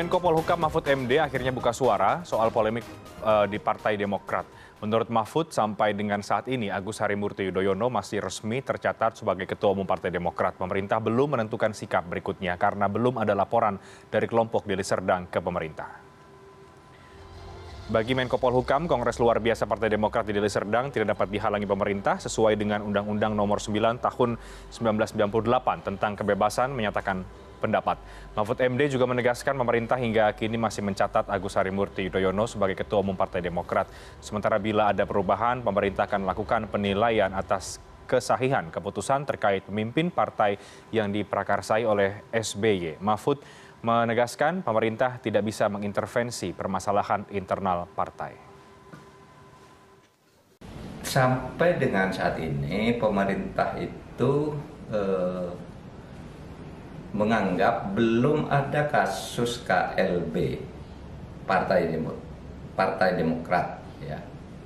Menko Polhukam Mahfud MD akhirnya buka suara soal polemik uh, di Partai Demokrat. Menurut Mahfud, sampai dengan saat ini Agus Harimurti Yudhoyono masih resmi tercatat sebagai Ketua Umum Partai Demokrat. Pemerintah belum menentukan sikap berikutnya karena belum ada laporan dari kelompok Deli Serdang ke pemerintah. Bagi Menko Polhukam, Kongres Luar Biasa Partai Demokrat di Deli Serdang tidak dapat dihalangi pemerintah sesuai dengan Undang-Undang Nomor 9 Tahun 1998 tentang kebebasan menyatakan pendapat. Mahfud MD juga menegaskan pemerintah hingga kini masih mencatat Agus Harimurti Yudhoyono sebagai Ketua Umum Partai Demokrat. Sementara bila ada perubahan, pemerintah akan melakukan penilaian atas kesahihan keputusan terkait pemimpin partai yang diprakarsai oleh SBY. Mahfud menegaskan pemerintah tidak bisa mengintervensi permasalahan internal partai. Sampai dengan saat ini pemerintah itu eh, menganggap belum ada kasus KLB Partai Demo, Partai Demokrat ya.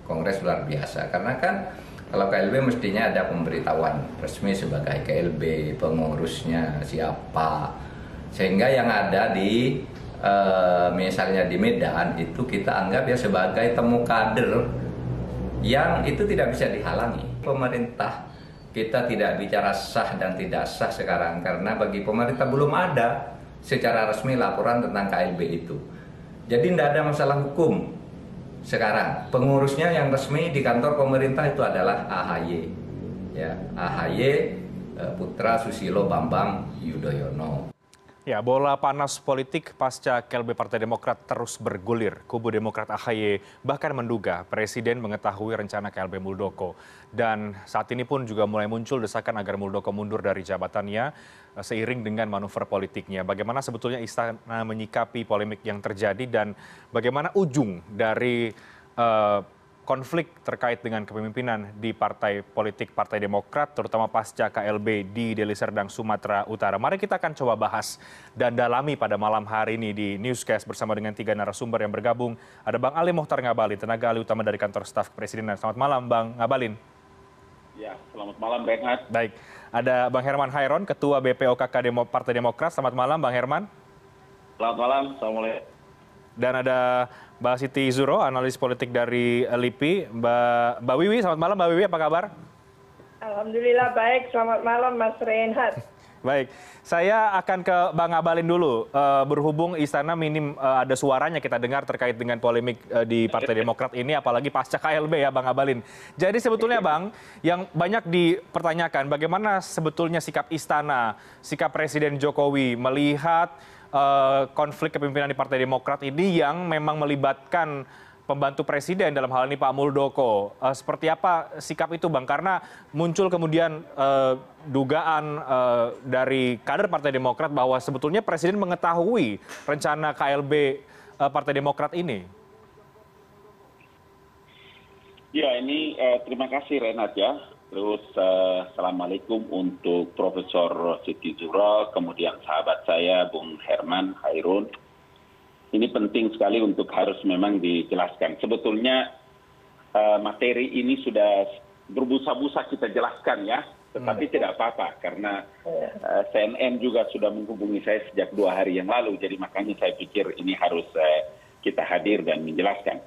Kongres luar biasa. Karena kan kalau KLB mestinya ada pemberitahuan resmi sebagai KLB pengurusnya siapa. Sehingga yang ada di e, misalnya di Medan itu kita anggap ya sebagai temu kader yang itu tidak bisa dihalangi. Pemerintah kita tidak bicara sah dan tidak sah sekarang karena bagi pemerintah belum ada secara resmi laporan tentang KLB itu. Jadi tidak ada masalah hukum sekarang. Pengurusnya yang resmi di kantor pemerintah itu adalah AHY. Ya, AHY eh, Putra Susilo Bambang Yudhoyono. Ya, bola panas politik pasca KLB Partai Demokrat terus bergulir. Kubu Demokrat AHY bahkan menduga Presiden mengetahui rencana KLB Muldoko. Dan saat ini pun juga mulai muncul desakan agar Muldoko mundur dari jabatannya eh, seiring dengan manuver politiknya. Bagaimana sebetulnya istana menyikapi polemik yang terjadi dan bagaimana ujung dari uh, konflik terkait dengan kepemimpinan di partai politik Partai Demokrat, terutama pasca KLB di Deli Serdang, Sumatera Utara. Mari kita akan coba bahas dan dalami pada malam hari ini di Newscast bersama dengan tiga narasumber yang bergabung. Ada Bang Ali Mohtar Ngabalin, tenaga ahli utama dari kantor staf kepresidenan. Selamat malam, Bang Ngabalin. Ya, selamat malam, Renhat. Baik, ada Bang Herman Hairon, Ketua BPOKK Demo, Partai Demokrat. Selamat malam, Bang Herman. Selamat malam, Assalamualaikum. Dan ada Mbak Siti Zuro, analis politik dari LIPI. Mbak, Mbak Wiwi, selamat malam Mbak Wiwi, apa kabar? Alhamdulillah baik, selamat malam Mas Reinhardt. Baik, saya akan ke Bang Abalin dulu. Uh, berhubung istana minim uh, ada suaranya kita dengar terkait dengan polemik uh, di Partai Demokrat ini, apalagi pasca KLB ya Bang Abalin. Jadi sebetulnya Bang, yang banyak dipertanyakan bagaimana sebetulnya sikap istana, sikap Presiden Jokowi melihat konflik kepemimpinan di Partai Demokrat ini yang memang melibatkan pembantu presiden dalam hal ini Pak Muldoko. Uh, seperti apa sikap itu Bang? Karena muncul kemudian uh, dugaan uh, dari kader Partai Demokrat bahwa sebetulnya presiden mengetahui rencana KLB uh, Partai Demokrat ini. Ya, ini uh, terima kasih Renat ya terus uh, assalamualaikum untuk Profesor Siti Zura, kemudian sahabat saya Bung Herman Hairun. Ini penting sekali untuk harus memang dijelaskan. Sebetulnya uh, materi ini sudah berbusa-busa kita jelaskan ya, tetapi hmm. tidak apa-apa karena uh, eh, CNN juga sudah menghubungi saya sejak dua hari yang lalu, jadi makanya saya pikir ini harus uh, kita hadir dan menjelaskan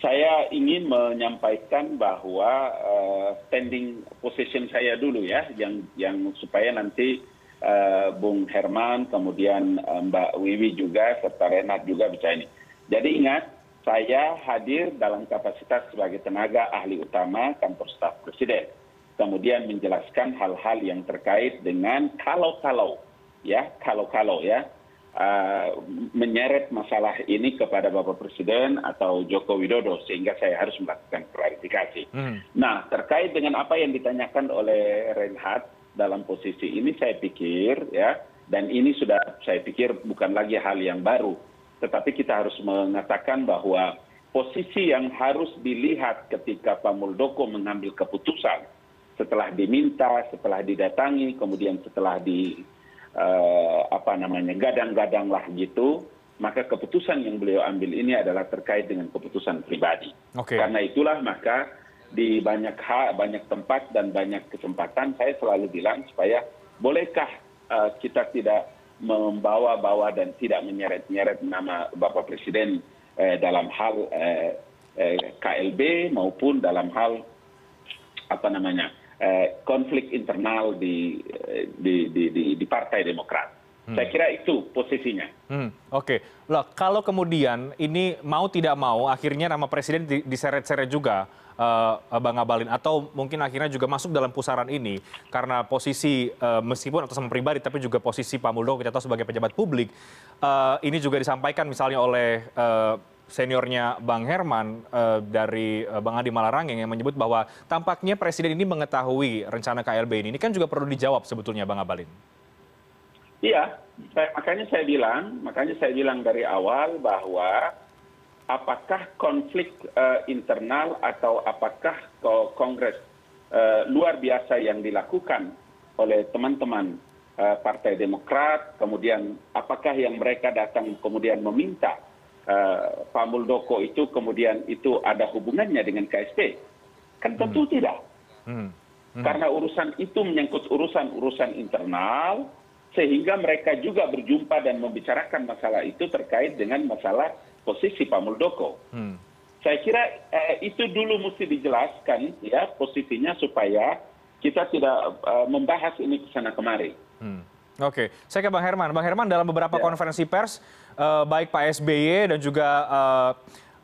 saya ingin menyampaikan bahwa uh, standing position saya dulu ya, yang supaya nanti uh, Bung Herman, kemudian uh, Mbak Wiwi juga serta Renat juga bisa ini. Jadi ingat, saya hadir dalam kapasitas sebagai tenaga ahli utama kantor staf presiden. Kemudian menjelaskan hal-hal yang terkait dengan kalau-kalau, ya, kalau-kalau ya Uh, menyeret masalah ini kepada Bapak Presiden atau Joko Widodo sehingga saya harus melakukan klarifikasi. Hmm. Nah, terkait dengan apa yang ditanyakan oleh Reinhardt dalam posisi ini saya pikir ya dan ini sudah saya pikir bukan lagi hal yang baru, tetapi kita harus mengatakan bahwa posisi yang harus dilihat ketika Pak Muldoko mengambil keputusan setelah diminta, setelah didatangi, kemudian setelah di Eh, apa namanya gadang gadang lah gitu maka keputusan yang beliau ambil ini adalah terkait dengan keputusan pribadi. Okay. Karena itulah maka di banyak hal, banyak tempat dan banyak kesempatan saya selalu bilang supaya bolehkah uh, kita tidak membawa-bawa dan tidak menyeret-nyeret nama Bapak Presiden eh, dalam hal eh, eh, KLB maupun dalam hal apa namanya eh, konflik internal di, eh, di, di, di, di Partai Demokrat. Hmm. Saya kira itu posisinya. Hmm, Oke, okay. loh kalau kemudian ini mau tidak mau akhirnya nama presiden diseret-seret juga uh, Bang Abalin atau mungkin akhirnya juga masuk dalam pusaran ini karena posisi uh, meskipun atas nama pribadi tapi juga posisi Pak Muldoko kita tahu sebagai pejabat publik uh, ini juga disampaikan misalnya oleh uh, seniornya Bang Herman uh, dari uh, Bang Adi Malarangeng yang menyebut bahwa tampaknya presiden ini mengetahui rencana KLB ini. Ini kan juga perlu dijawab sebetulnya Bang Abalin. Iya, saya, makanya saya bilang, makanya saya bilang dari awal bahwa apakah konflik uh, internal atau apakah kongres uh, luar biasa yang dilakukan oleh teman-teman uh, Partai Demokrat, kemudian apakah yang mereka datang kemudian meminta Pak Muldoko itu kemudian itu ada hubungannya dengan KSP? Kan tentu hmm. tidak. Hmm. Hmm. Karena urusan itu menyangkut urusan-urusan internal, sehingga mereka juga berjumpa dan membicarakan masalah itu terkait dengan masalah posisi Pak Muldoko. Hmm. Saya kira eh, itu dulu mesti dijelaskan ya posisinya supaya kita tidak uh, membahas ini ke sana kemari. Hmm. Oke, saya ke Bang Herman. Bang Herman dalam beberapa ya. konferensi pers, baik Pak SBY dan juga uh,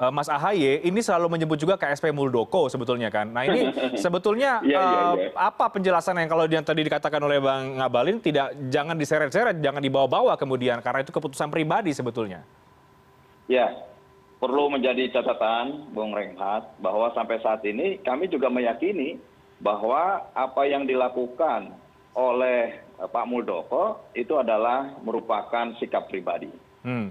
uh, Mas Ahaye ini selalu menyebut juga KSP Muldoko sebetulnya kan. Nah ini sebetulnya ya, ya, ya. apa penjelasan yang kalau yang tadi dikatakan oleh Bang Ngabalin tidak jangan diseret-seret, jangan dibawa-bawa kemudian karena itu keputusan pribadi sebetulnya ya perlu menjadi catatan bung reinhardt bahwa sampai saat ini kami juga meyakini bahwa apa yang dilakukan oleh eh, pak muldoko itu adalah merupakan sikap pribadi.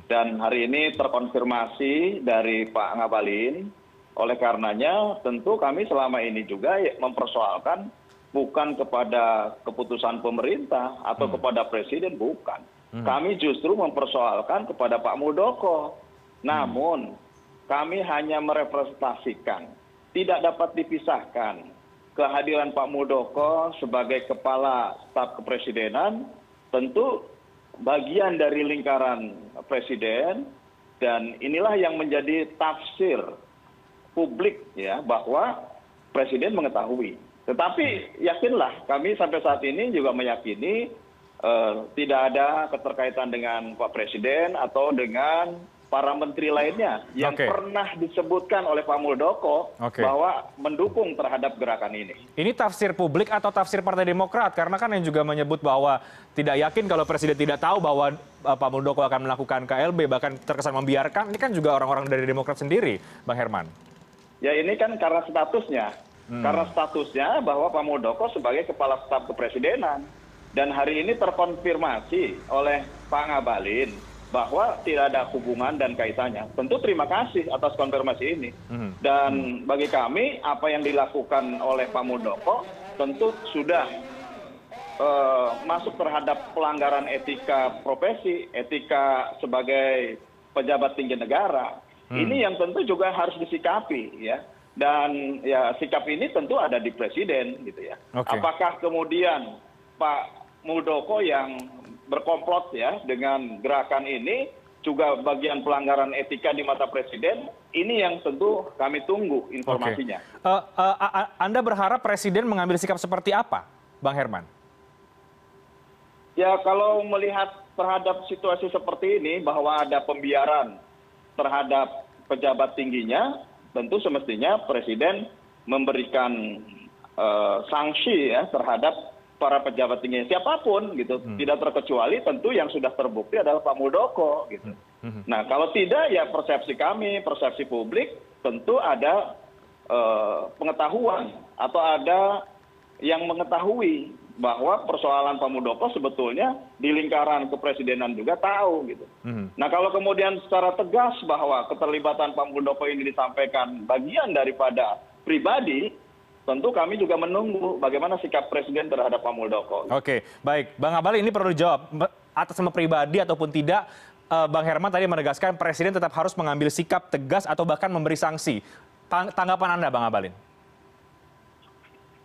Dan hari ini terkonfirmasi dari pak ngabalin. Oleh karenanya tentu kami selama ini juga mempersoalkan bukan kepada keputusan pemerintah atau hmm. kepada presiden bukan. Hmm. kami justru mempersoalkan kepada pak muldoko. Namun kami hanya merepresentasikan tidak dapat dipisahkan kehadiran pak muldoko sebagai kepala staf kepresidenan. Tentu bagian dari lingkaran presiden dan inilah yang menjadi tafsir publik ya bahwa presiden mengetahui. Tetapi yakinlah kami sampai saat ini juga meyakini uh, tidak ada keterkaitan dengan pak presiden atau dengan para menteri lainnya yang pernah disebutkan oleh Pak Muldoko bahwa mendukung terhadap gerakan ini. Ini tafsir publik atau tafsir Partai Demokrat? Karena kan yang juga menyebut bahwa tidak yakin kalau Presiden tidak tahu bahwa uh, Pak Muldoko akan melakukan KLB, bahkan terkesan membiarkan. Ini kan juga orang-orang dari Demokrat sendiri, Bang Herman. Ya ini kan karena statusnya. Hmm. Karena statusnya bahwa Pak Muldoko sebagai Kepala Staf Kepresidenan. Dan hari ini terkonfirmasi oleh Pak Ngabalin bahwa tidak ada hubungan dan kaitannya. Tentu terima kasih atas konfirmasi ini. Hmm. Dan bagi kami apa yang dilakukan oleh Pak Muldoko tentu sudah uh, masuk terhadap pelanggaran etika profesi, etika sebagai pejabat tinggi negara. Hmm. Ini yang tentu juga harus disikapi ya. Dan ya sikap ini tentu ada di presiden gitu ya. Okay. Apakah kemudian Pak Muldoko yang berkomplot ya dengan gerakan ini juga bagian pelanggaran etika di mata presiden ini yang tentu kami tunggu informasinya. Okay. Uh, uh, uh, Anda berharap presiden mengambil sikap seperti apa, Bang Herman? Ya kalau melihat terhadap situasi seperti ini bahwa ada pembiaran terhadap pejabat tingginya, tentu semestinya presiden memberikan uh, sanksi ya terhadap para pejabat tinggi siapa pun gitu hmm. tidak terkecuali tentu yang sudah terbukti adalah Pak Muldoko gitu. Hmm. Hmm. Nah kalau tidak ya persepsi kami persepsi publik tentu ada uh, pengetahuan atau ada yang mengetahui bahwa persoalan Pak Muldoko sebetulnya di lingkaran kepresidenan juga tahu gitu. Hmm. Nah kalau kemudian secara tegas bahwa keterlibatan Pak Muldoko ini disampaikan bagian daripada pribadi tentu kami juga menunggu bagaimana sikap presiden terhadap pak muldoko. oke baik. Bang abalin ini perlu dijawab. Atas nama pribadi ataupun tidak eh, bang herman tadi menegaskan presiden tetap harus mengambil sikap tegas atau bahkan memberi sanksi. Tanggapan anda bang abalin?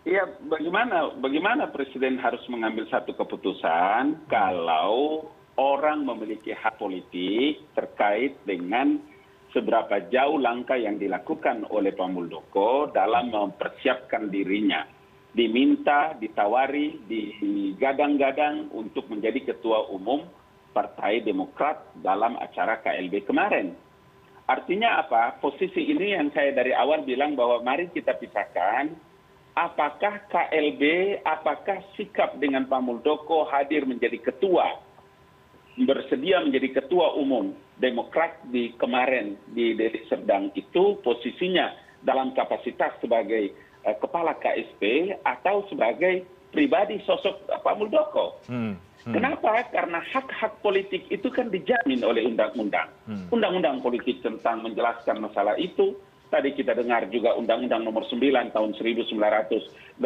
Iya, bagaimana bagaimana presiden harus mengambil satu keputusan kalau orang memiliki hak politik terkait dengan seberapa jauh langkah yang dilakukan oleh Pak Muldoko dalam mempersiapkan dirinya. Diminta, ditawari, digadang-gadang untuk menjadi ketua umum Partai Demokrat dalam acara KLB kemarin. Artinya apa? Posisi ini yang saya dari awal bilang bahwa mari kita pisahkan apakah KLB, apakah sikap dengan Pak Muldoko hadir menjadi ketua, bersedia menjadi ketua umum Demokrat di kemarin di Deli Serdang itu posisinya dalam kapasitas sebagai uh, kepala KSP atau sebagai pribadi sosok Pak Muldoko. Hmm. Hmm. Kenapa? Karena hak-hak politik itu kan dijamin oleh undang-undang. Hmm. Undang-undang politik tentang menjelaskan masalah itu. Tadi kita dengar juga Undang-Undang Nomor 9 tahun 1998,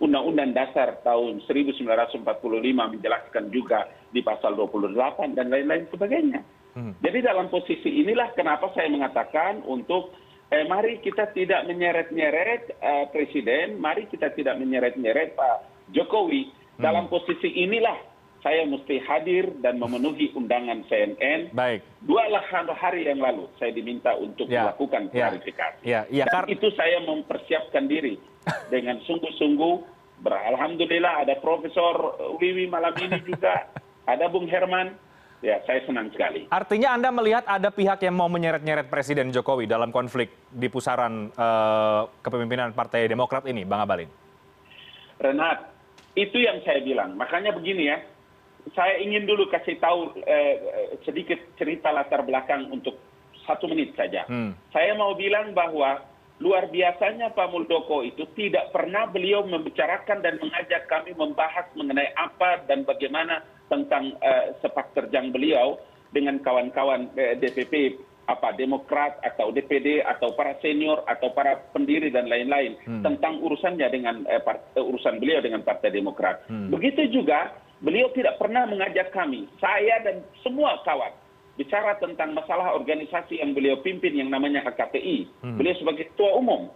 Undang-Undang Dasar tahun 1945 menjelaskan juga di pasal 28 dan lain-lain sebagainya. Hmm. Jadi dalam posisi inilah kenapa saya mengatakan untuk eh, mari kita tidak menyeret-nyeret eh, presiden, mari kita tidak menyeret-nyeret Pak Jokowi. Hmm. Dalam posisi inilah saya mesti hadir dan memenuhi undangan CNN. Baik. Dua hari yang lalu saya diminta untuk ya. melakukan ya. klarifikasi. Ya. Ya. Dan itu saya mempersiapkan diri dengan sungguh-sungguh. Alhamdulillah ada Profesor Wiwi malam ini juga, ada Bung Herman. Ya, saya senang sekali. Artinya Anda melihat ada pihak yang mau menyeret-nyeret Presiden Jokowi dalam konflik di pusaran uh, kepemimpinan Partai Demokrat ini, Bang Abalin? Renat, itu yang saya bilang. Makanya begini ya, saya ingin dulu kasih tahu eh, sedikit cerita latar belakang untuk satu menit saja. Hmm. Saya mau bilang bahwa luar biasanya Pak Muldoko itu tidak pernah beliau membicarakan dan mengajak kami membahas mengenai apa dan bagaimana tentang uh, sepak terjang beliau dengan kawan-kawan uh, DPP apa Demokrat atau DPD atau para senior atau para pendiri dan lain-lain hmm. tentang urusannya dengan urusan beliau dengan Partai Demokrat. Hmm. Begitu juga beliau tidak pernah mengajak kami, saya dan semua kawan bicara tentang masalah organisasi yang beliau pimpin yang namanya HKTI. Hmm. Beliau sebagai ketua umum.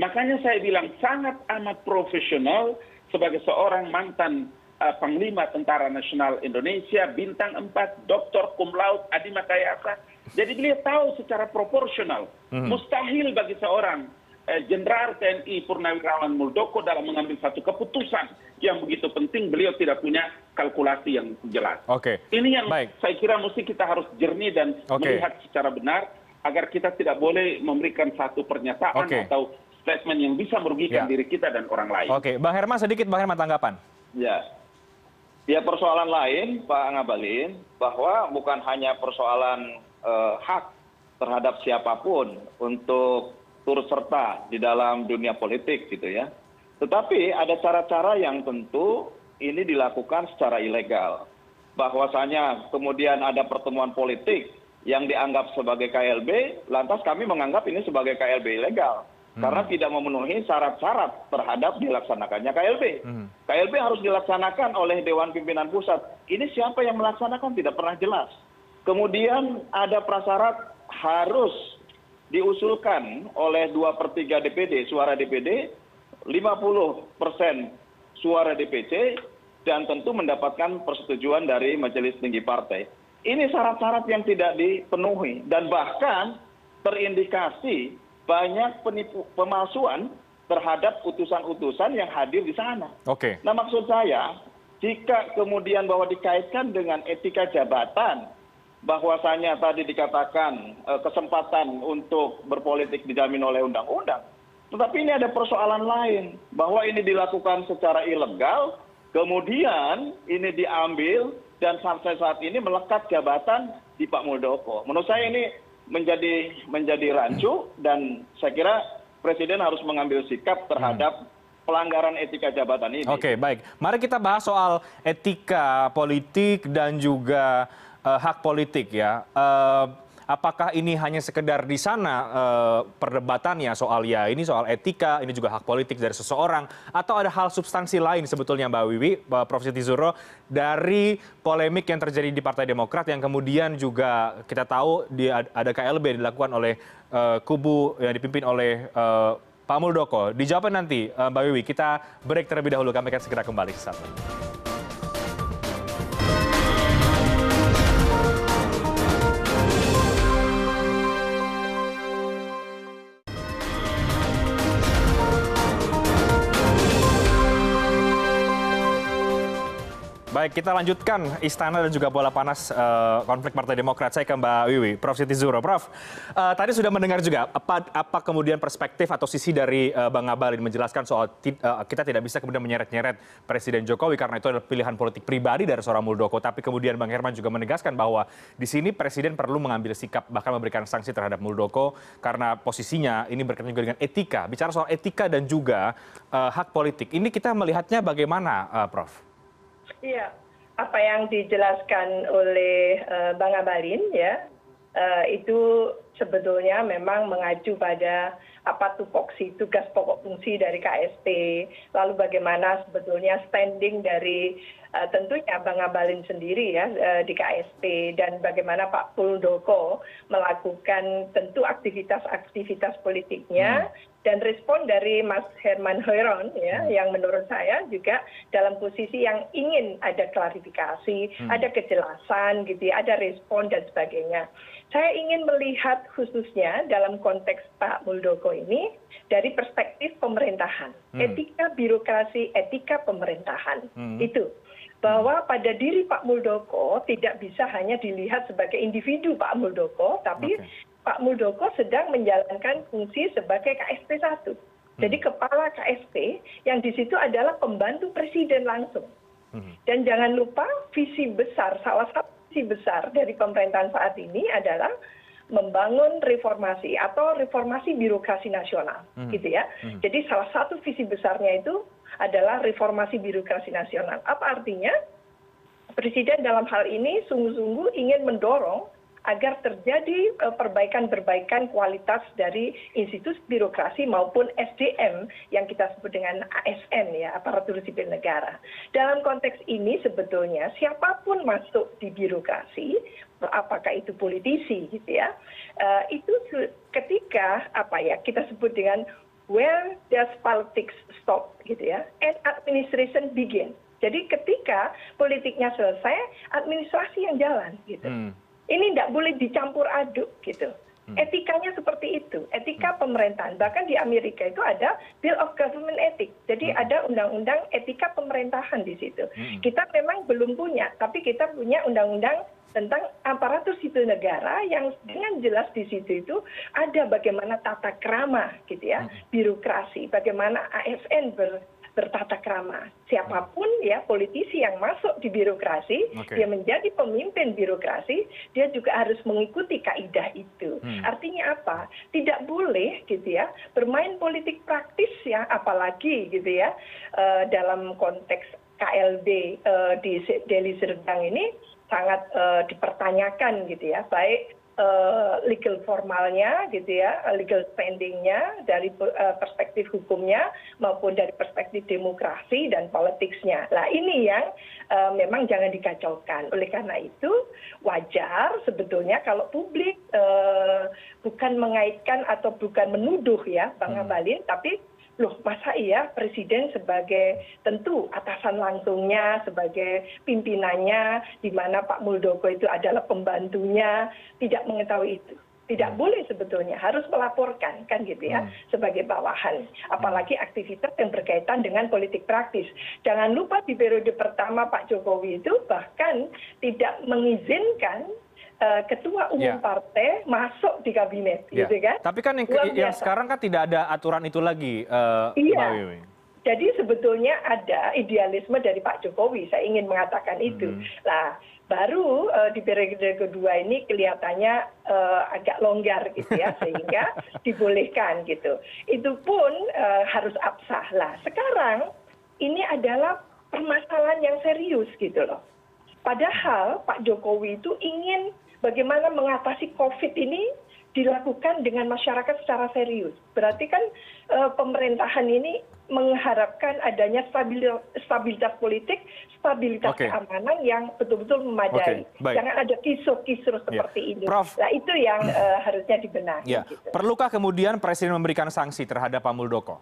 Makanya saya bilang sangat amat profesional sebagai seorang mantan uh, Panglima Tentara Nasional Indonesia, bintang 4, doktor cum laude, Adi Makayasa. Jadi beliau tahu secara proporsional. Hmm. Mustahil bagi seorang Eh, jenderal tni purnawirawan muldoko dalam mengambil satu keputusan yang begitu penting beliau tidak punya kalkulasi yang jelas. Oke. Ini yang Baik. saya kira mesti kita harus jernih dan melihat secara benar agar kita tidak boleh memberikan satu pernyataan atau statement yang bisa merugikan ya. diri kita dan orang lain. Oke, Bang Herman sedikit Bang Herman tanggapan. Ya. Ya persoalan lain Pak Ngabalin bahwa bukan hanya persoalan uh, hak terhadap siapa pun untuk turut serta di dalam dunia politik gitu ya. Tetapi ada cara-cara yang tentu ini dilakukan secara ilegal. Bahwasanya kemudian ada pertemuan politik yang dianggap sebagai KLB, lantas kami menganggap ini sebagai KLB ilegal. Hmm. Karena tidak memenuhi syarat-syarat terhadap dilaksanakannya KLB. Hmm. KLB harus dilaksanakan oleh Dewan Pimpinan Pusat. Ini siapa yang melaksanakan tidak pernah jelas. Kemudian ada prasyarat harus diusulkan oleh dua per tiga dpd suara dpd lima puluh persen suara dpc dan tentu mendapatkan persetujuan dari majelis tinggi partai ini syarat syarat yang tidak dipenuhi dan bahkan terindikasi banyak penipu pemalsuan terhadap utusan-utusan yang hadir di sana. Oke. Nah maksud saya, jika kemudian bahwa dikaitkan dengan etika jabatan, bahwasannya tadi dikatakan eh, kesempatan untuk berpolitik dijamin oleh undang undang tetapi ini ada persoalan lain bahwa ini dilakukan secara ilegal kemudian ini diambil dan sampai saat ini melekat jabatan di Pak Muldoko menurut saya ini menjadi menjadi rancu dan saya kira presiden harus mengambil sikap terhadap pelanggaran etika jabatan ini. Oke, baik. Mari kita bahas soal etika politik dan juga hak politik ya. Uh, apakah ini hanya sekedar di sana uh, perdebatannya soal ya ini soal etika, ini juga hak politik dari seseorang, atau ada hal substansi lain sebetulnya Mbak Wiwi, Prof. Siti Zuro, dari polemik yang terjadi di Partai Demokrat yang kemudian juga kita tahu di, ada KLB dilakukan oleh uh, kubu yang dipimpin oleh uh, Pak Muldoko. Dijawabkan nanti Mbak Wiwi, kita break terlebih dahulu, kami akan segera kembali. Saat baik kita lanjutkan istana dan juga bola panas uh, konflik partai demokrat. Saya ke mbak wiwi prof. Siti zuro. Prof uh, tadi sudah mendengar juga apa, apa kemudian perspektif atau sisi dari uh, bang abalin menjelaskan soal uh, kita tidak bisa kemudian menyeret-nyeret presiden jokowi karena itu adalah pilihan politik pribadi dari seorang muldoko. Tapi kemudian bang herman juga menegaskan bahwa di sini presiden perlu mengambil sikap bahkan memberikan sanksi terhadap muldoko karena posisinya ini berkaitan juga dengan etika. Bicara soal etika dan juga uh, hak politik ini kita melihatnya bagaimana uh, prof iya apa yang dijelaskan oleh uh, bang abalin ya uh, itu sebetulnya memang mengacu pada apa tupoksi tugas pokok fungsi dari ksp lalu bagaimana sebetulnya standing dari uh, tentunya bang abalin sendiri ya uh, di ksp dan bagaimana pak puldoko melakukan tentu aktivitas aktivitas politiknya. Hmm. Dan respon dari mas herman hoiron ya hmm. yang menurut saya juga dalam posisi yang ingin ada klarifikasi hmm. ada kejelasan gitu ya ada respon dan sebagainya saya ingin melihat khususnya dalam konteks pak muldoko ini dari perspektif pemerintahan hmm. etika birokrasi etika pemerintahan itu bahwa pada diri Pak Muldoko tidak bisa hanya dilihat sebagai individu Pak Muldoko, tapi okay pak muldoko sedang menjalankan fungsi sebagai ksp satu jadi hmm. kepala ksp yang di situ adalah pembantu presiden langsung hmm. Dan jangan lupa visi besar salah satu visi besar dari pemerintahan saat ini adalah membangun reformasi atau reformasi birokrasi nasional hmm. gitu ya. Jadi salah satu visi besarnya itu adalah reformasi birokrasi nasional. Apa artinya? Presiden dalam hal ini sungguh-sungguh ingin mendorong agar terjadi eh, perbaikan perbaikan kualitas dari institusi birokrasi maupun sdm yang kita sebut dengan asn ya aparatur sipil negara. Dalam konteks ini sebetulnya siapa pun masuk di birokrasi apakah itu politisi gitu ya eh, itu ketika apa ya kita sebut dengan where does politics stop gitu ya and administration begin. Jadi ketika politiknya selesai administrasi yang jalan gitu. Hmm ini tidak boleh dicampur aduk gitu. Hmm. etikanya seperti itu. Etika hmm. pemerintahan. Bahkan di amerika itu ada bill of government ethics jadi hmm. ada undang undang etika pemerintahan di situ. Kita memang belum punya tapi kita punya undang undang tentang aparatur sipil negara yang dengan jelas di situ itu ada bagaimana tata krama gitu ya birokrasi bagaimana asn ber bertata krama. Siapa pun ya politisi yang masuk di birokrasi dia menjadi pemimpin birokrasi dia juga harus mengikuti kaidah itu. Hmm. artinya apa? Tidak boleh gitu ya bermain politik praktis ya apalagi gitu ya uh, dalam konteks klb uh, di deli serdang ini sangat uh, dipertanyakan gitu ya baik Eh, legal formalnya gitu ya legal standingnya dari eh, perspektif hukumnya maupun dari perspektif demokrasi dan politiknya nah ini yang eh, memang jangan dikacaukan oleh karena itu wajar sebetulnya kalau publik bukan mengaitkan atau bukan menuduh ya bang hmm. abalin tapi loh masa iya presiden sebagai tentu atasan langsungnya sebagai pimpinannya di mana pak muldoko itu adalah pembantunya tidak mengetahui itu tidak hmm. boleh sebetulnya harus melaporkan kan gitu ya hmm. sebagai bawahan apalagi aktivitas yang berkaitan dengan politik praktis jangan lupa di periode pertama Pak Jokowi itu bahkan tidak mengizinkan ketua umum ya. partai masuk di kabinet ya. gitu kan? Tapi kan yang sekarang kan tidak ada aturan itu lagi eh, iya. Jadi sebetulnya ada idealisme dari Pak Jokowi saya ingin mengatakan itu. Nah baru uh, di periode kedua ini kelihatannya uh, agak longgar gitu ya sehingga dibolehkan gitu. Itu pun uh, harus absah lah. Sekarang ini adalah permasalahan yang serius gitu loh. Padahal Pak Jokowi itu ingin bagaimana mengatasi covid ini dilakukan dengan masyarakat secara serius. Berarti kan eh, pemerintahan ini mengharapkan adanya stabilitas politik stabilitas keamanan yang betul betul memadai jangan ada kisruh kisruh ya. seperti ini. Nah itu yang uh, harusnya dibenahi ya. gitu. perlukah kemudian presiden memberikan sanksi terhadap pak muldoko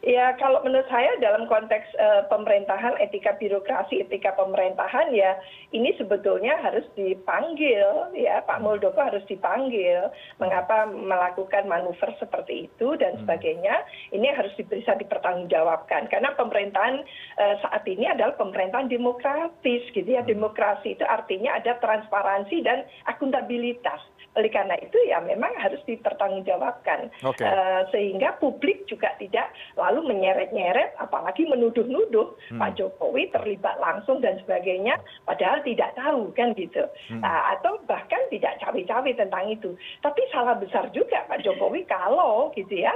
ya kalau menurut saya dalam konteks eh, pemerintahan etika birokrasi etika pemerintahan ya ini sebetulnya harus dipanggil ya. Pak Muldoko harus dipanggil mengapa melakukan manuver seperti itu dan sebagainya. Ini harus bisa dipertanggungjawabkan. Karena pemerintahan eh, saat ini adalah pemerintahan demokratis gitu ya. Demokrasi itu artinya ada transparansi dan akuntabilitas oleh karena itu ya memang harus dipertanggungjawabkan. Eh, sehingga publik juga tidak lalu menyeret-nyeret apalagi menuduh-nuduh Pak Jokowi terlibat langsung dan sebagainya padahal tidak tahu kan gitu. Nah, atau bahkan tidak cawe-cawe tentang itu. Tapi salah besar juga Pak Jokowi kalau gitu ya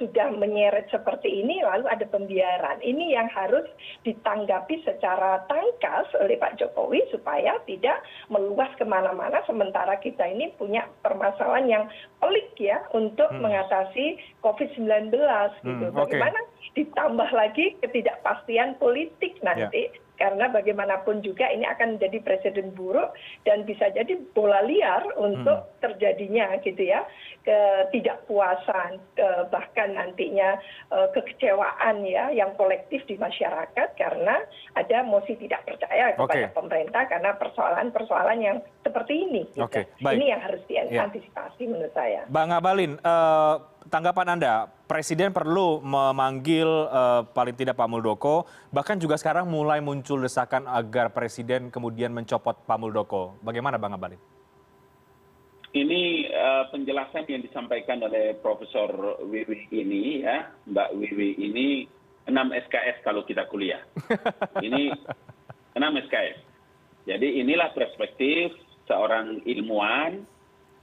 sudah menyeret seperti ini lalu ada pembiaran ini yang harus ditanggapi secara tangkas oleh Pak Jokowi supaya tidak meluas ke mana-mana sementara kita ini punya permasalahan yang pelik ya untuk mengatasi COVID-19 gitu. Hmm. Bagaimana ditambah lagi ketidakpastian politik nanti karena bagaimanapun juga ini akan menjadi presiden buruk dan bisa jadi bola liar untuk terjadinya gitu ya ketidakpuasan ke- bahkan nantinya eh, kekecewaan ya yang kolektif di masyarakat karena ada mosi tidak percaya kepada pemerintah karena persoalan-persoalan yang seperti ini. gitu. Ini yang harus Ya. diantisipasi menurut saya. Bang Abalin, eh, tanggapan Anda, Presiden perlu memanggil eh, paling tidak Pak Muldoko, bahkan juga sekarang mulai muncul desakan agar Presiden kemudian mencopot Pak Muldoko. Bagaimana Bang Abalin? ini eh, penjelasan yang disampaikan oleh Profesor Wiwi ini ya, Mbak Wiwi ini 6 SKS kalau kita kuliah. Ini 6 SKS. Jadi inilah perspektif seorang ilmuwan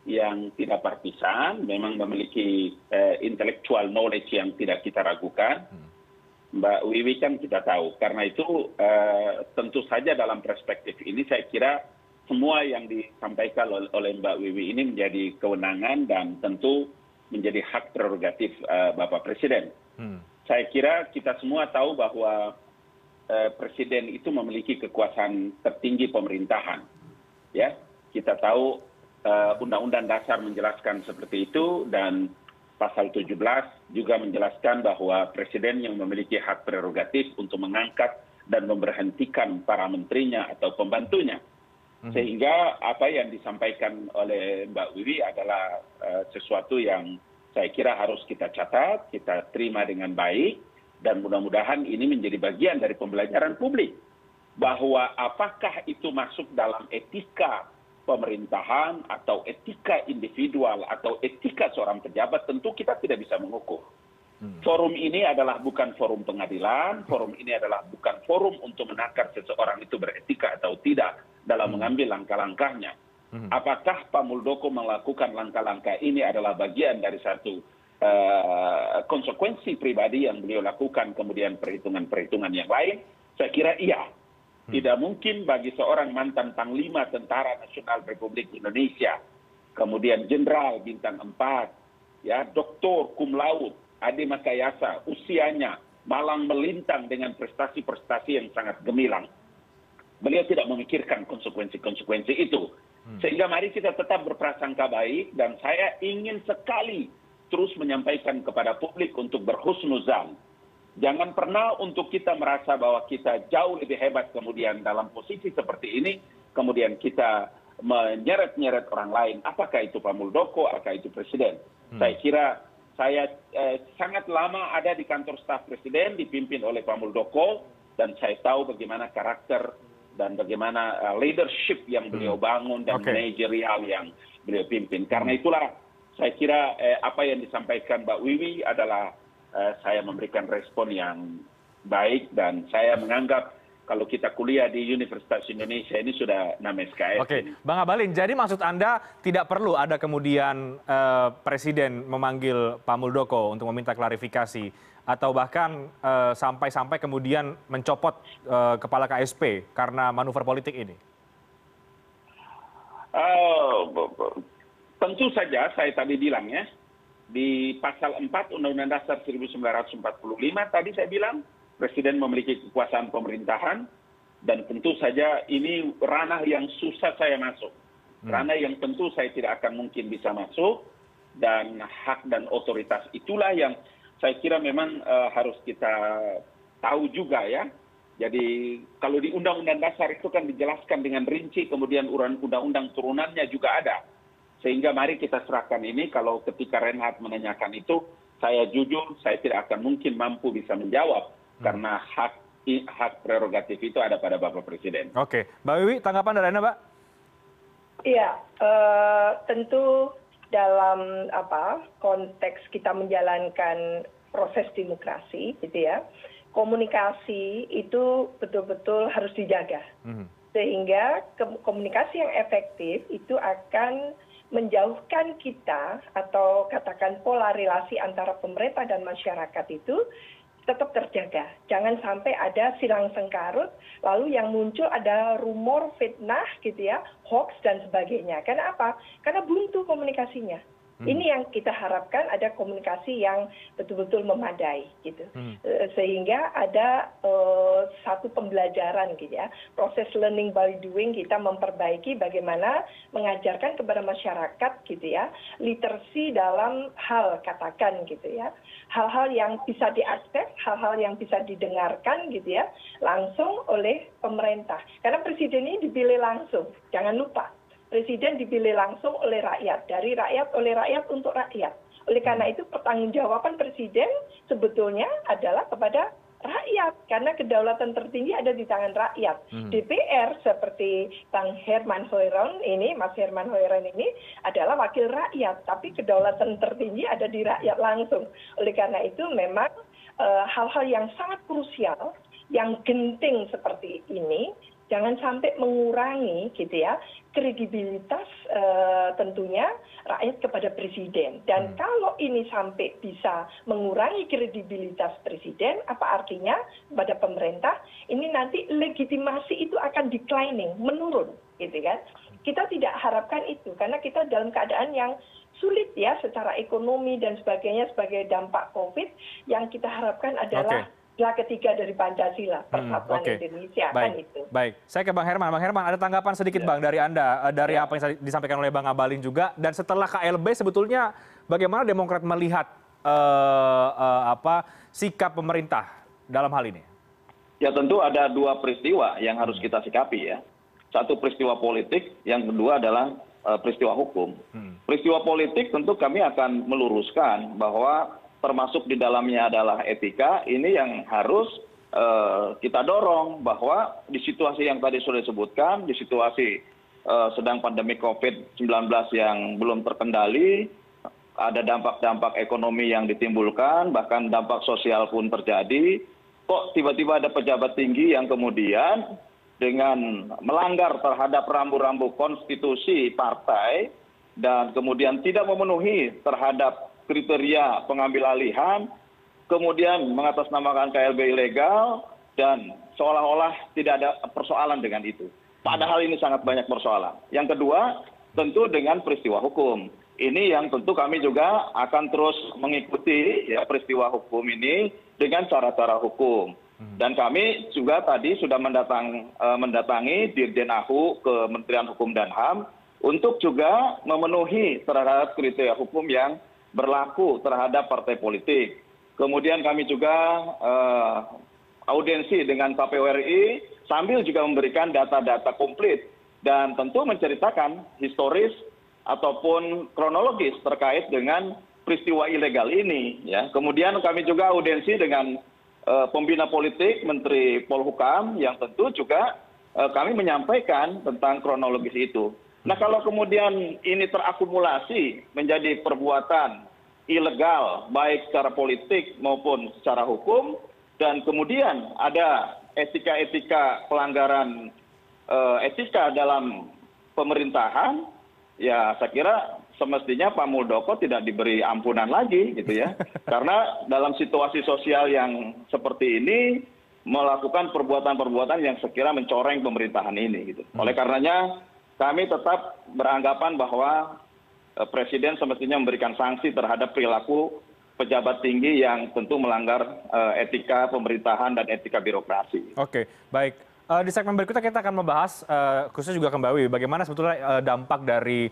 yang tidak partisan, memang memiliki eh, intellectual knowledge yang tidak kita ragukan. Mbak Wiwi kan kita tahu. Karena itu eh, tentu saja dalam perspektif ini saya kira semua yang disampaikan oleh, Mbak Wiwi ini menjadi kewenangan dan tentu menjadi hak prerogatif eh, Bapak Presiden. Hmm. Saya kira kita semua tahu bahwa Presiden itu memiliki kekuasaan tertinggi pemerintahan. Ya, kita tahu eh, Undang-Undang Dasar menjelaskan seperti itu dan pasal 17 juga menjelaskan bahwa presiden yang memiliki hak prerogatif untuk mengangkat dan memberhentikan para menterinya atau pembantunya. Sehingga apa yang disampaikan oleh Mbak Wiwi adalah eh, sesuatu yang saya kira harus kita catat, kita terima dengan baik, dan mudah-mudahan ini menjadi bagian dari pembelajaran publik. Bahwa apakah itu masuk dalam etika pemerintahan atau etika individual atau etika seorang pejabat tentu kita tidak bisa mengukur. Forum ini adalah bukan forum pengadilan, forum ini adalah bukan forum untuk menakar seseorang itu beretika atau tidak dalam mengambil langkah-langkahnya. Apakah Pak Muldoko melakukan langkah-langkah ini adalah bagian dari satu eh, konsekuensi pribadi yang beliau lakukan, kemudian perhitungan-perhitungan yang lain? Saya kira iya. Tidak mungkin bagi seorang mantan Panglima Tentara Nasional Republik Indonesia, kemudian Jenderal Bintang 4, ya, Doktor Kum Laut, Ade Makayasa, usianya malang melintang dengan prestasi-prestasi yang sangat gemilang. Beliau tidak memikirkan konsekuensi-konsekuensi itu. Sehingga mari kita tetap berprasangka baik dan saya ingin sekali terus menyampaikan kepada publik untuk berhusnuzan. Jangan pernah untuk kita merasa bahwa kita jauh lebih hebat kemudian dalam posisi seperti ini, kemudian kita menyeret-nyeret orang lain. Apakah itu Pak Muldoko, apakah itu Presiden? Saya kira saya eh, sangat lama ada di kantor staf Presiden, dipimpin oleh Pak Muldoko, dan saya tahu bagaimana karakter dan bagaimana eh, leadership yang beliau bangun dan Oke. manajerial yang beliau pimpin. Karena itulah saya kira eh, apa yang disampaikan Mbak Wiwi adalah saya memberikan respon yang baik dan saya menganggap kalau kita kuliah di Universitas Indonesia ini sudah 6 SKS. Oke. Bang Abalin, jadi maksud Anda tidak perlu ada kemudian eh, Presiden memanggil Pak Muldoko untuk meminta klarifikasi atau bahkan eh, sampai-sampai kemudian mencopot eh, kepala KSP karena manuver politik ini? Eh, b- tentu saja saya tadi bilang ya, di pasal 4 Undang-Undang Dasar 1945 tadi saya bilang, Presiden memiliki kekuasaan pemerintahan, dan tentu saja ini ranah yang susah saya masuk. Ranah yang tentu saya tidak akan mungkin bisa masuk, dan hak dan otoritas itulah yang saya kira memang uh, harus kita tahu juga ya. Jadi kalau di Undang-Undang Dasar itu kan dijelaskan dengan rinci, kemudian undang-undang turunannya juga ada. Sehingga mari kita serahkan ini, kalau ketika Renhat menanyakan itu, saya jujur, saya tidak akan mungkin mampu bisa menjawab. Hmm. Karena hak hak prerogatif itu ada pada Bapak Presiden. Menjauhkan kita atau katakan pola relasi antara pemerintah dan masyarakat itu tetap terjaga. Jangan sampai ada silang sengkarut, lalu yang muncul ada rumor, fitnah gitu ya, hoax dan sebagainya. Karena apa? Karena buntu komunikasinya. Hmm. ini yang kita harapkan ada komunikasi yang betul betul memadai gitu. Hmm. eh, sehingga ada uh, satu pembelajaran gitu ya. Proses learning by doing kita memperbaiki bagaimana mengajarkan kepada masyarakat gitu ya. Literasi dalam hal katakan gitu ya. Hal-hal yang bisa diakses hal-hal yang bisa didengarkan gitu ya langsung oleh pemerintah. Karena presiden ini dipilih langsung jangan lupa presiden dipilih langsung oleh rakyat dari rakyat oleh rakyat untuk rakyat oleh karena itu pertanggungjawaban presiden sebetulnya adalah kepada rakyat karena kedaulatan tertinggi ada di tangan rakyat. Hmm. DPR seperti Bang Herman Hoiron ini, Mas Herman Hoiron ini adalah wakil rakyat, tapi kedaulatan tertinggi ada di rakyat langsung. Oleh karena itu memang eh, hal-hal uh, yang sangat krusial, yang genting seperti ini jangan sampai mengurangi gitu ya kredibilitas uh, tentunya rakyat kepada presiden. Dan hmm. kalau ini sampai bisa mengurangi kredibilitas presiden apa artinya pada pemerintah? Ini nanti legitimasi itu akan declining menurun gitu kan? Kita tidak harapkan itu karena kita dalam keadaan yang sulit ya secara ekonomi dan sebagainya sebagai dampak covid. Yang kita harapkan adalah pilar ketiga dari Pancasila, hmm, Persatuan hmm, okay. Indonesia baik, kan itu. Baik, saya ke Bang Herman. Bang Herman, ada tanggapan sedikit ya. Bang dari Anda eh, dari ya. apa yang disampaikan oleh Bang Abalin juga dan setelah KLB sebetulnya bagaimana Demokrat melihat uh, uh, apa sikap pemerintah dalam hal ini? Ya tentu ada dua peristiwa yang harus kita sikapi ya. Satu peristiwa politik, yang kedua adalah uh, peristiwa hukum. Hmm. Peristiwa politik tentu kami akan meluruskan bahwa termasuk di dalamnya adalah etika ini yang harus eh, kita dorong bahwa di situasi yang tadi sudah disebutkan di situasi eh, sedang pandemi covid 19 yang belum terkendali ada dampak-dampak ekonomi yang ditimbulkan bahkan dampak sosial pun terjadi kok tiba-tiba ada pejabat tinggi yang kemudian dengan melanggar terhadap rambu-rambu konstitusi partai dan kemudian tidak memenuhi terhadap kriteria pengambil alihan kemudian mengatasnamakan klb ilegal dan seolah olah tidak ada persoalan dengan itu. Padahal ini sangat banyak persoalan. Yang kedua tentu dengan peristiwa hukum. Ini yang tentu kami juga akan terus mengikuti ya peristiwa hukum ini dengan cara-cara hukum. Hmm. dan kami juga tadi sudah mendatang, uh, mendatangi Dirjen AHU ke Kementerian Hukum dan HAM untuk juga memenuhi terhadap kriteria hukum yang berlaku terhadap partai politik. Kemudian kami juga eh, audiensi dengan kpu ri sambil juga memberikan data data komplit dan tentu menceritakan historis ataupun kronologis terkait dengan peristiwa ilegal ini ya. Kemudian kami juga audiensi dengan uh, pembina politik menteri polhukam yang tentu juga uh, kami menyampaikan tentang kronologis itu nah kalau kemudian ini terakumulasi menjadi perbuatan ilegal baik secara politik maupun secara hukum dan kemudian ada etika etika pelanggaran eh, etika dalam pemerintahan ya saya kira semestinya Pak Muldoko tidak diberi ampunan lagi gitu ya karena dalam situasi sosial yang seperti ini melakukan perbuatan-perbuatan yang sekira mencoreng pemerintahan ini gitu. Hmm. Oleh karenanya kami tetap beranggapan bahwa Eh, presiden semestinya memberikan sanksi terhadap perilaku pejabat tinggi yang tentu melanggar eh, etika pemerintahan dan etika birokrasi. Uh, di segmen berikutnya kita akan membahas uh, khususnya juga ke Mbak Wiwi bagaimana sebetulnya uh, dampak dari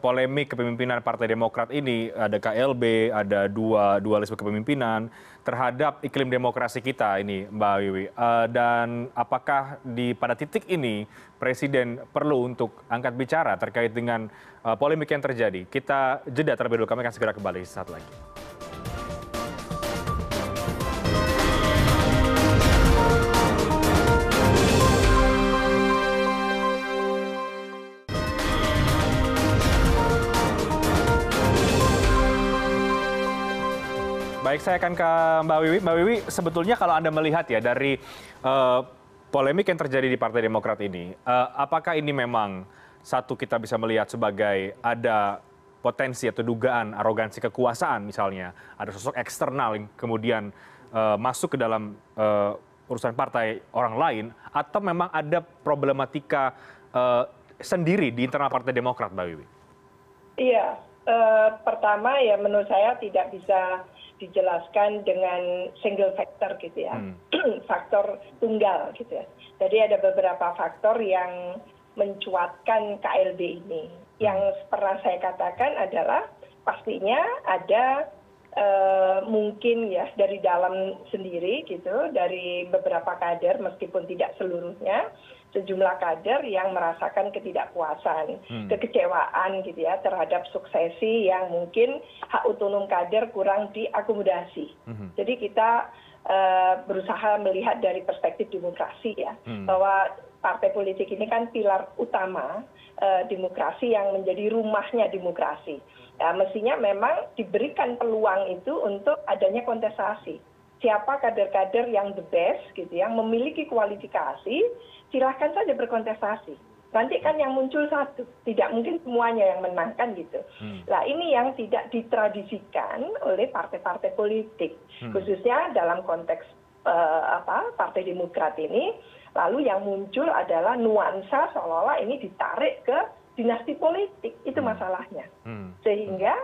polemik kepemimpinan Partai Demokrat ini ada KLB, ada dua dualisme kepemimpinan terhadap iklim demokrasi kita ini Mbak Wiwi dan apakah di pada titik ini Presiden perlu untuk angkat bicara terkait dengan polemik yang terjadi. Kita jeda terlebih dulu kami akan segera kembali saat lagi. Baik saya akan ke mbak wiwi. Mbak wiwi sebetulnya kalau anda melihat ya dari uh, polemik yang terjadi di partai demokrat ini uh, apakah ini memang satu kita bisa melihat sebagai ada potensi atau dugaan arogansi kekuasaan misalnya? Ada sosok eksternal yang kemudian uh, masuk ke dalam uh, urusan partai orang lain? Atau memang ada problematika uh, sendiri di internal partai Demokrat, Mbak Wiwi? Iya, uh, pertama ya menurut saya tidak bisa dijelaskan dengan single factor gitu ya, hmm. faktor tunggal gitu ya. Jadi ada beberapa faktor yang mencuatkan KLB ini. Hmm. Yang pernah saya katakan adalah pastinya ada uh, mungkin ya dari dalam sendiri gitu, dari beberapa kader meskipun tidak seluruhnya sejumlah kader yang merasakan ketidakpuasan, hmm. kekecewaan gitu ya terhadap suksesi yang mungkin hak otonom kader kurang diakomodasi. Hmm. Jadi kita uh, berusaha melihat dari perspektif demokrasi ya, hmm. bahwa partai politik ini kan pilar utama uh, demokrasi yang menjadi rumahnya demokrasi. Ya, mestinya memang diberikan peluang itu untuk adanya kontestasi siapa kader kader yang the best gitu yang memiliki kualifikasi silahkan saja berkontestasi. Nanti kan yang muncul satu. Tidak mungkin semuanya yang menangkan gitu. Nah ini yang tidak ditradisikan oleh partai-partai politik. Hmm. khususnya dalam konteks uh, apa partai demokrat ini. Lalu yang muncul adalah nuansa seolah-olah ini ditarik ke dinasti politik. Itu hmm. masalahnya. Sehingga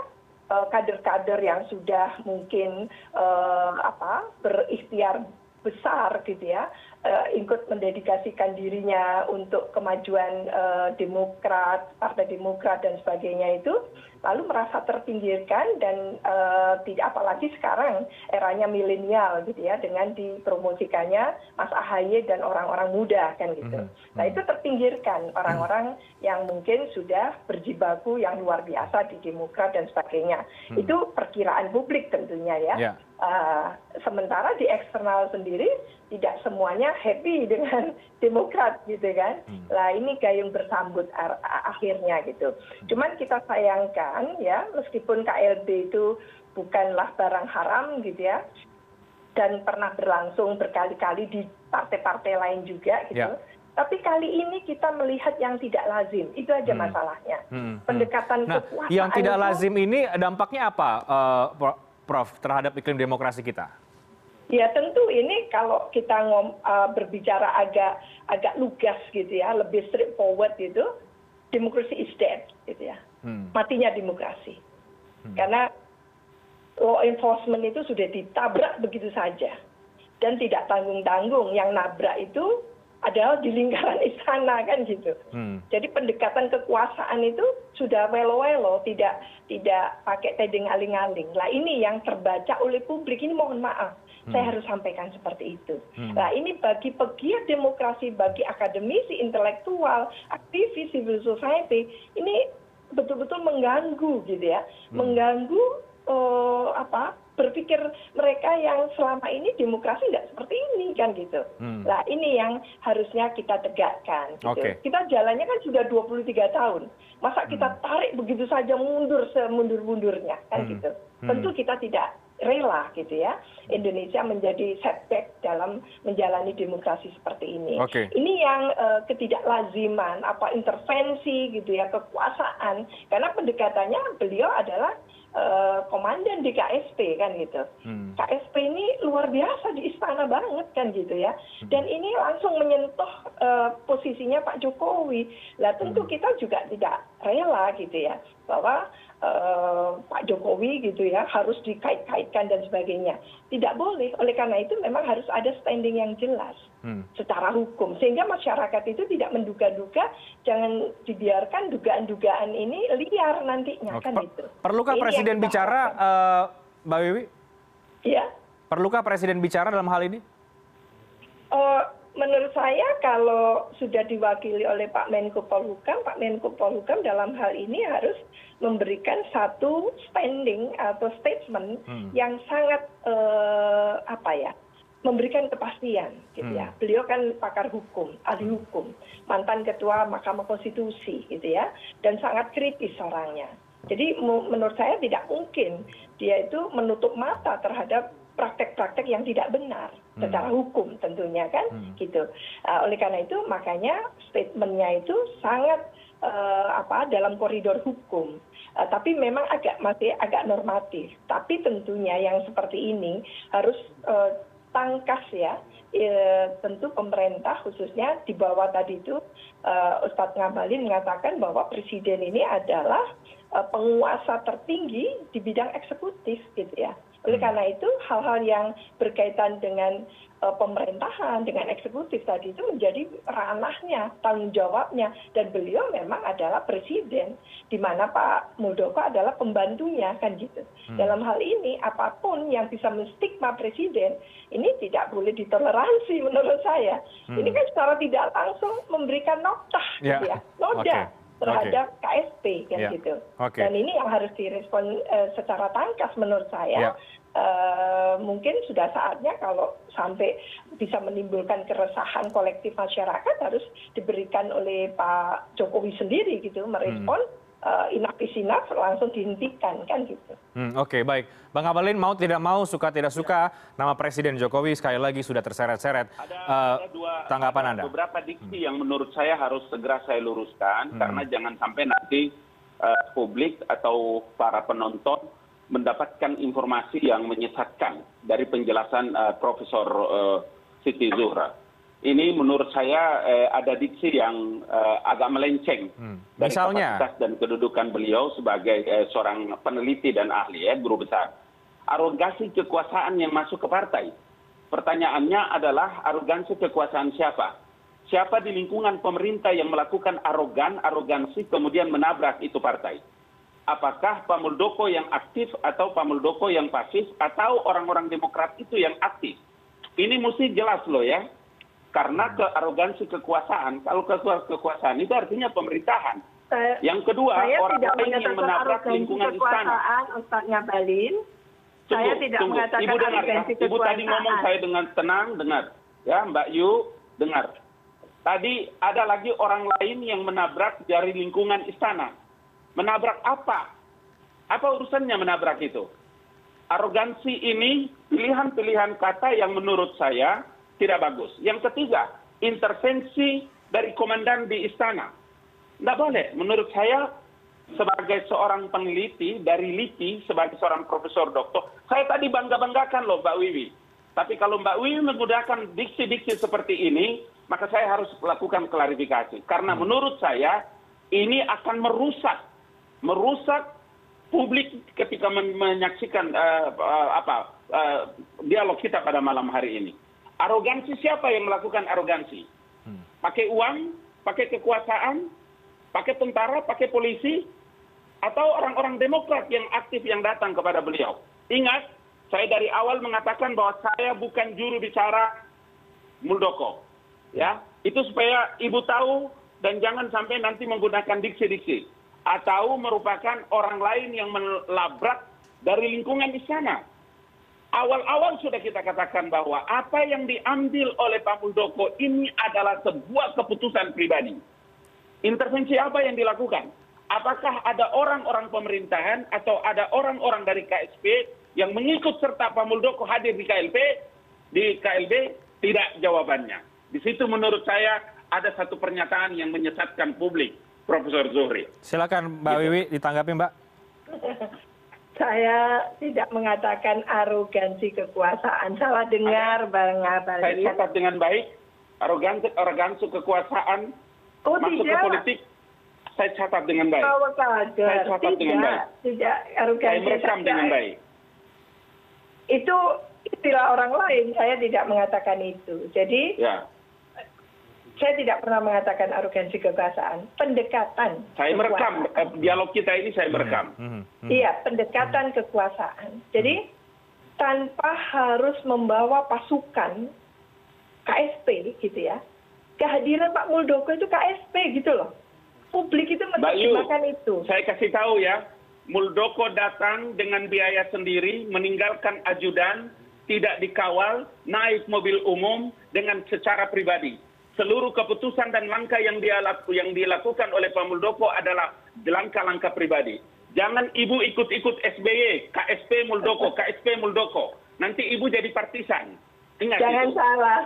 uh, kader-kader yang sudah mungkin uh, apa berikhtiar besar gitu ya Eh, ikut mendedikasikan dirinya untuk kemajuan eh, demokrat partai demokrat dan sebagainya itu lalu merasa terpinggirkan dan eh, tidak apalagi sekarang eranya milenial gitu ya dengan dipromosikannya Mas Ahaye dan orang-orang muda kan gitu. Hmm, nah hmm. itu terpinggirkan orang-orang yang mungkin sudah berjibaku yang luar biasa di demokrat dan sebagainya. Hmm. Itu perkiraan publik tentunya ya. Uh, sementara di eksternal sendiri tidak semuanya happy dengan demokrat gitu kan hmm. lah ini gayung bersambut akhirnya gitu cuman kita sayangkan ya meskipun klb itu bukanlah barang haram gitu ya dan pernah berlangsung berkali-kali di partai-partai lain juga gitu ya. tapi kali ini kita melihat yang tidak lazim itu aja hmm. masalahnya hmm. hmm. pendekatan nah, kekuasaan yang tidak itu, lazim ini dampaknya apa uh, prof terhadap iklim demokrasi kita ya tentu ini kalau kita ngom, uh, berbicara agak agak lugas gitu ya lebih straightforward gitu demokrasi is dead gitu ya hmm. matinya demokrasi hmm. karena law enforcement itu sudah ditabrak begitu saja dan tidak tanggung tanggung yang nabrak itu adalah di lingkaran istana kan gitu. Hmm. Jadi pendekatan kekuasaan itu sudah welo-welo, tidak tidak pakai tedeng aling-aling. Lah ini yang terbaca oleh publik ini mohon maaf saya hmm. harus sampaikan seperti itu. Hmm. Nah ini bagi pegiat demokrasi, bagi akademisi, intelektual, aktivis, civil society, ini betul-betul mengganggu gitu ya, hmm. mengganggu uh, apa berpikir mereka yang selama ini demokrasi tidak seperti ini kan gitu. Hmm. Nah ini yang harusnya kita tegakkan. Gitu. Okay. Kita jalannya kan sudah 23 tahun. Masa kita tarik begitu saja mundur semundur-mundurnya kan hmm. gitu. Hmm. Tentu kita tidak rela gitu ya Indonesia menjadi setback dalam menjalani demokrasi seperti ini. Okay. Ini yang uh, ketidaklaziman apa intervensi gitu ya kekuasaan karena pendekatannya beliau adalah komandan di KSP kan gitu. Hmm. KSP ini luar biasa di istana banget kan gitu ya. Hmm. Dan ini langsung menyentuh uh, posisinya Pak Jokowi. Lah tentu hmm. kita juga tidak rela gitu ya bahwa eh, Pak Jokowi gitu ya harus dikait-kaitkan dan sebagainya. Tidak boleh. Oleh karena itu memang harus ada standing yang jelas Hmm. secara hukum sehingga masyarakat itu tidak menduga-duga jangan dibiarkan dugaan-dugaan ini liar nantinya Oke. kan Per- itu. Perlukah Presiden bicara, eh, Mbak Wiwi? Ya. Perlukah Presiden bicara dalam hal ini? Eh, menurut saya kalau sudah diwakili oleh Pak Menko Polhukam, Pak Menko Polhukam dalam hal ini harus memberikan satu standing atau statement Hmm. yang sangat eh, apa ya memberikan kepastian gitu ya. Hmm. Beliau kan pakar hukum, ahli hukum, mantan ketua Mahkamah Konstitusi gitu ya, dan sangat kritis orangnya. Jadi menurut saya tidak mungkin dia itu menutup mata terhadap praktek-praktek yang tidak benar secara hukum tentunya kan Hmm. gitu. Uh, oleh karena itu makanya statementnya itu sangat uh, apa dalam koridor hukum. Uh, tapi memang agak masih agak normatif. Tapi tentunya yang seperti ini harus uh, tangkas ya. Eh, tentu pemerintah khususnya di bawah tadi itu Ustadz Ngabalin mengatakan bahwa presiden ini adalah penguasa tertinggi di bidang eksekutif gitu ya. Oleh karena itu hal-hal yang berkaitan dengan uh, pemerintahan, dengan eksekutif tadi itu menjadi ranahnya, tanggung jawabnya. Dan beliau memang adalah presiden di mana Pak Muldoko adalah pembantunya kan gitu. Dalam hal ini apa pun yang bisa menstigma presiden ini tidak boleh ditoleransi menurut saya. Ini kan secara tidak langsung memberikan notah Ya, gitu ya, noda. Oke, terhadap KSP kan Ya, gitu. Dan ini yang harus direspon eh, secara tangkas menurut saya. Ya. Eh, mungkin sudah saatnya kalau sampai bisa menimbulkan keresahan kolektif masyarakat harus diberikan oleh Pak Jokowi sendiri gitu merespon eh, enough langsung dihentikan kan gitu. Hmm, Oke, baik. Bang Abalin, mau tidak mau, suka tidak suka, nama Presiden Jokowi sekali lagi sudah terseret-seret. Ada, Eh, ada dua tanggapan ada Anda? beberapa diksi yang menurut saya harus segera saya luruskan Hmm. karena jangan sampai nanti eh, publik atau para penonton mendapatkan informasi yang menyesatkan dari penjelasan eh, Profesor eh, Siti Zuhra. Ini menurut saya eh, ada diksi yang eh, agak melenceng Hmm. dari kapasitas dan kedudukan beliau sebagai eh, seorang peneliti dan ahli ya guru besar. Arogansi kekuasaan yang masuk ke partai. Pertanyaannya adalah arogansi kekuasaan siapa? Siapa di lingkungan pemerintah yang melakukan arogan, arogansi kemudian menabrak itu partai? Apakah Pak Muldoko yang aktif atau Pak Muldoko yang pasif atau orang-orang Demokrat itu yang aktif? Ini mesti jelas loh ya. Karena kearogansi kekuasaan, kalau keku- kekuasaan itu artinya pemerintahan. Saya, Yang kedua, saya orang tidak lain yang mengatakan menabrak lingkungan istana. Tidak bagus. Yang ketiga, intervensi dari komandan di istana. Tidak boleh. Menurut saya sebagai seorang peneliti dari LIPI, sebagai seorang profesor doktor, saya tadi bangga-banggakan loh Mbak Wiwi. Tapi kalau Mbak Wiwi menggunakan diksi-diksi seperti ini, maka saya harus lakukan klarifikasi. Karena menurut saya ini akan merusak, merusak publik ketika men- menyaksikan eh, eh, apa eh, dialog kita pada malam hari ini. Arogansi siapa yang melakukan arogansi? Pakai uang, pakai kekuasaan, pakai tentara, pakai polisi, atau orang-orang Demokrat yang aktif yang datang kepada beliau. Ingat, saya dari awal mengatakan bahwa saya bukan juru bicara Muldoko. Ya, itu supaya ibu tahu dan jangan sampai nanti menggunakan diksi-diksi atau merupakan orang lain yang melabrak dari lingkungan istana. Awal-awal sudah kita katakan bahwa apa yang diambil oleh Pak Muldoko ini adalah sebuah keputusan pribadi. Intervensi apa yang dilakukan? Apakah ada orang-orang pemerintahan atau ada orang-orang dari KSP yang mengikut serta Pak Muldoko hadir di KLP? Di KLB tidak jawabannya. Di situ menurut saya ada satu pernyataan yang menyesatkan publik, Profesor Zuhri. Silakan Mbak Gitu. Wiwi ditanggapi Mbak. Saya tidak mengatakan arogansi kekuasaan. Salah dengar Bang Saya Ngabalin. catat dengan baik, arogansi, arogansi kekuasaan Oh masuk ke tidak. politik. saya catat dengan baik. Kader. Saya catat tidak, dengan baik. Tidak, Saya arogansi merekam saja. dengan baik. Itu istilah orang lain, saya tidak mengatakan itu. Jadi, Ya, saya tidak pernah mengatakan arogansi kekuasaan. Pendekatan. saya merekam kekuasaan. eh, dialog kita ini saya merekam. Mhm, mhm. Iya, pendekatan kekuasaan. Jadi tanpa harus membawa pasukan KSP gitu ya. Kehadiran Pak Muldoko itu KSP gitu loh. Publik itu menerjemahkan itu. saya kasih tahu ya, Muldoko datang dengan biaya sendiri, meninggalkan ajudan, tidak dikawal, naik mobil umum dengan secara pribadi. Seluruh keputusan dan langkah yang, dia laku, yang dilakukan oleh Pak Muldoko adalah langkah-langkah pribadi. Jangan ibu ikut-ikut SBY, KSP Muldoko, KSP Muldoko. Nanti ibu jadi partisan. Ingat Jangan itu. salah.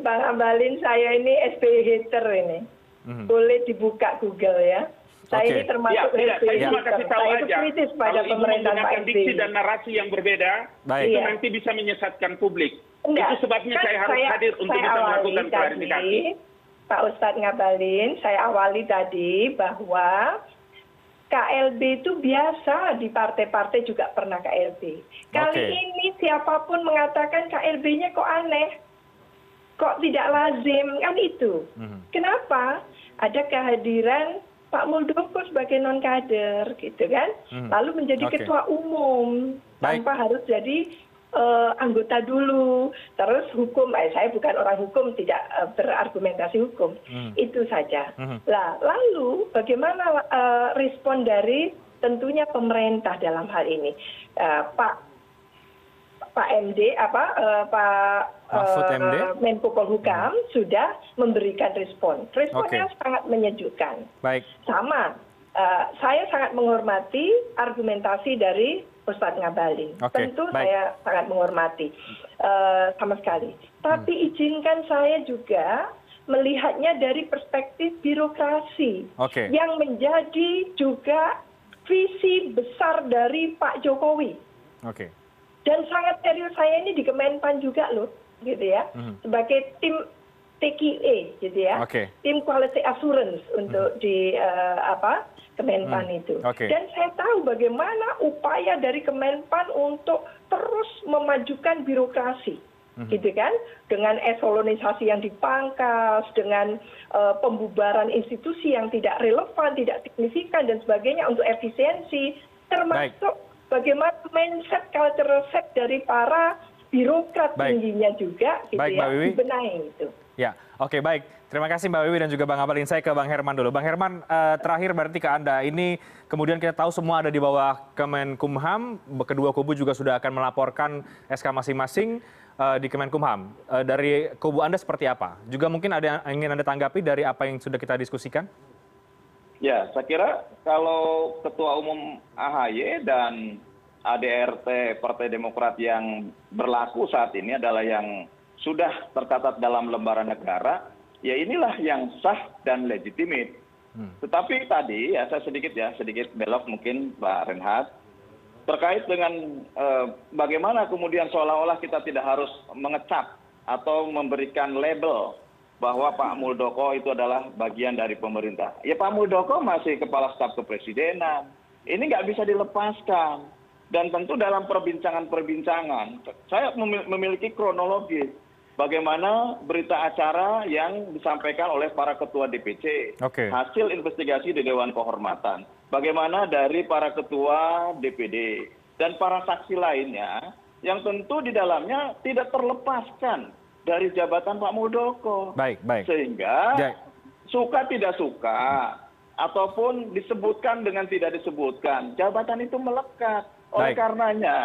Bang Abalin saya ini SBY hater ini. Mhm. Boleh dibuka Google ya. Saya Oke. ini termasuk Ya, saya cuma kasih tahu Saya itu aja. kritis pada Kalau ibu pemerintahan Pak menggunakan diksi dan narasi yang berbeda, Baik. itu Iya. nanti bisa menyesatkan publik. Enggak. Itu sebabnya Kan saya harus hadir untuk saya bisa melakukan tadi, klarifikasi. Pak Ustadz ngabalin, saya awali tadi bahwa KLB itu biasa di partai-partai juga pernah KLB. Kali Oke. ini siapa pun mengatakan KLB-nya kok aneh, kok tidak lazim, kan itu. Mhm. Kenapa? Ada kehadiran Pak Muldoko sebagai non kader, gitu kan? Hmm. Lalu menjadi Oke. ketua umum Baik. tanpa harus jadi eh, anggota dulu. Terus hukum, eh, saya bukan orang hukum, tidak eh, berargumentasi hukum. Hmm. Itu saja. Mhm. Lah, lalu bagaimana eh, respon dari tentunya pemerintah dalam hal ini, Eh, Pak Pak MD apa eh, Pak Mahfud MD? Menko Polhukam sudah memberikan respon. Responnya Oke. sangat menyejukkan. Baik. Sama, eh, saya sangat menghormati argumentasi dari Ustadz Ngabalin. Oke, Tentu baik. saya sangat menghormati eh, sama sekali. Tapi Hmm. izinkan saya juga melihatnya dari perspektif birokrasi Oke. yang menjadi juga visi besar dari Pak Jokowi Oke. dan sangat serius saya ini di Kemenpan juga loh gitu ya Mhm. sebagai tim TQA gitu ya Oke. tim quality assurance untuk di eh, apa Kemenpan Hmm, itu oke. dan saya tahu bagaimana upaya dari Kemenpan untuk terus memajukan birokrasi Mhm. gitu kan dengan esolonisasi yang dipangkas dengan eh, pembubaran institusi yang tidak relevan tidak signifikan dan sebagainya untuk efisiensi termasuk bagaimana mindset cultural set dari para birokrat Baik. tingginya juga gitu Baik, ya Mbak Wiwi. dibenahi itu Ya, oke baik. Terima kasih Mbak Wiwi dan juga Bang Abalin. Saya ke Bang Herman dulu. Bang Herman, eh, terakhir berarti ke Anda. Ini kemudian kita tahu semua ada di bawah Kemenkumham. Kedua kubu juga sudah akan melaporkan SK masing-masing eh, di Kemenkumham. Eh, dari kubu Anda seperti apa? Juga mungkin ada yang ingin Anda tanggapi dari apa yang sudah kita diskusikan? Ya, saya kira kalau Ketua Umum AHY dan ADRT Partai Demokrat yang berlaku saat ini adalah yang sudah tercatat dalam lembaran negara, ya inilah yang sah dan legitimit. Hmm. Tetapi tadi ya saya sedikit ya sedikit belok mungkin Pak Renhat terkait dengan eh, bagaimana kemudian seolah-olah kita tidak harus mengecap atau memberikan label bahwa Pak Muldoko itu adalah bagian dari pemerintah. Ya Pak Muldoko masih kepala staf kepresidenan. Ini nggak bisa dilepaskan. Dan tentu dalam perbincangan-perbincangan, saya memil- memiliki kronologis bagaimana berita acara yang disampaikan oleh para ketua DPC hasil investigasi di Dewan Kehormatan. Bagaimana dari para ketua DPD dan para saksi lainnya yang tentu di dalamnya tidak terlepaskan dari jabatan Pak Muldoko. Baik, baik. Sehingga Ja- suka tidak suka ataupun disebutkan dengan tidak disebutkan, jabatan itu melekat. Oleh karenanya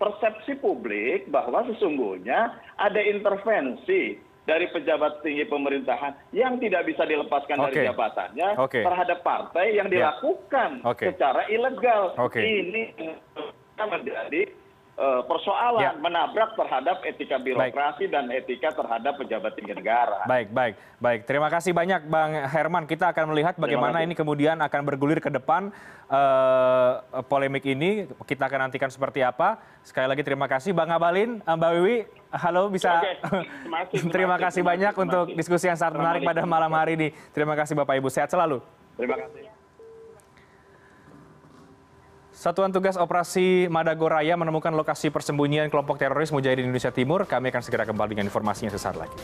persepsi publik bahwa sesungguhnya ada intervensi dari pejabat tinggi pemerintahan yang tidak bisa dilepaskan dari jabatannya terhadap partai yang Ya. dilakukan secara ilegal. Eh, persoalan Ya. menabrak terhadap etika birokrasi dan etika terhadap pejabat tinggi negara. Baik, baik, baik. Terima kasih banyak Bang Herman. Kita akan melihat bagaimana ini kemudian akan bergulir ke depan eh, polemik ini. Kita akan nantikan seperti apa. Sekali lagi terima kasih Bang Abalin, eh, Mbak Wiwi. Halo, bisa. Oke, terima kasih, terima terima kasih, terima banyak kasih, terima untuk kasih. diskusi yang sangat menarik pada malam hari ini. Terima kasih Bapak Ibu. Sehat selalu. Terima kasih. Satuan Tugas Operasi Madagoraya menemukan lokasi persembunyian kelompok teroris Mujahidin Indonesia Timur. Kami akan segera kembali dengan informasinya sesaat lagi.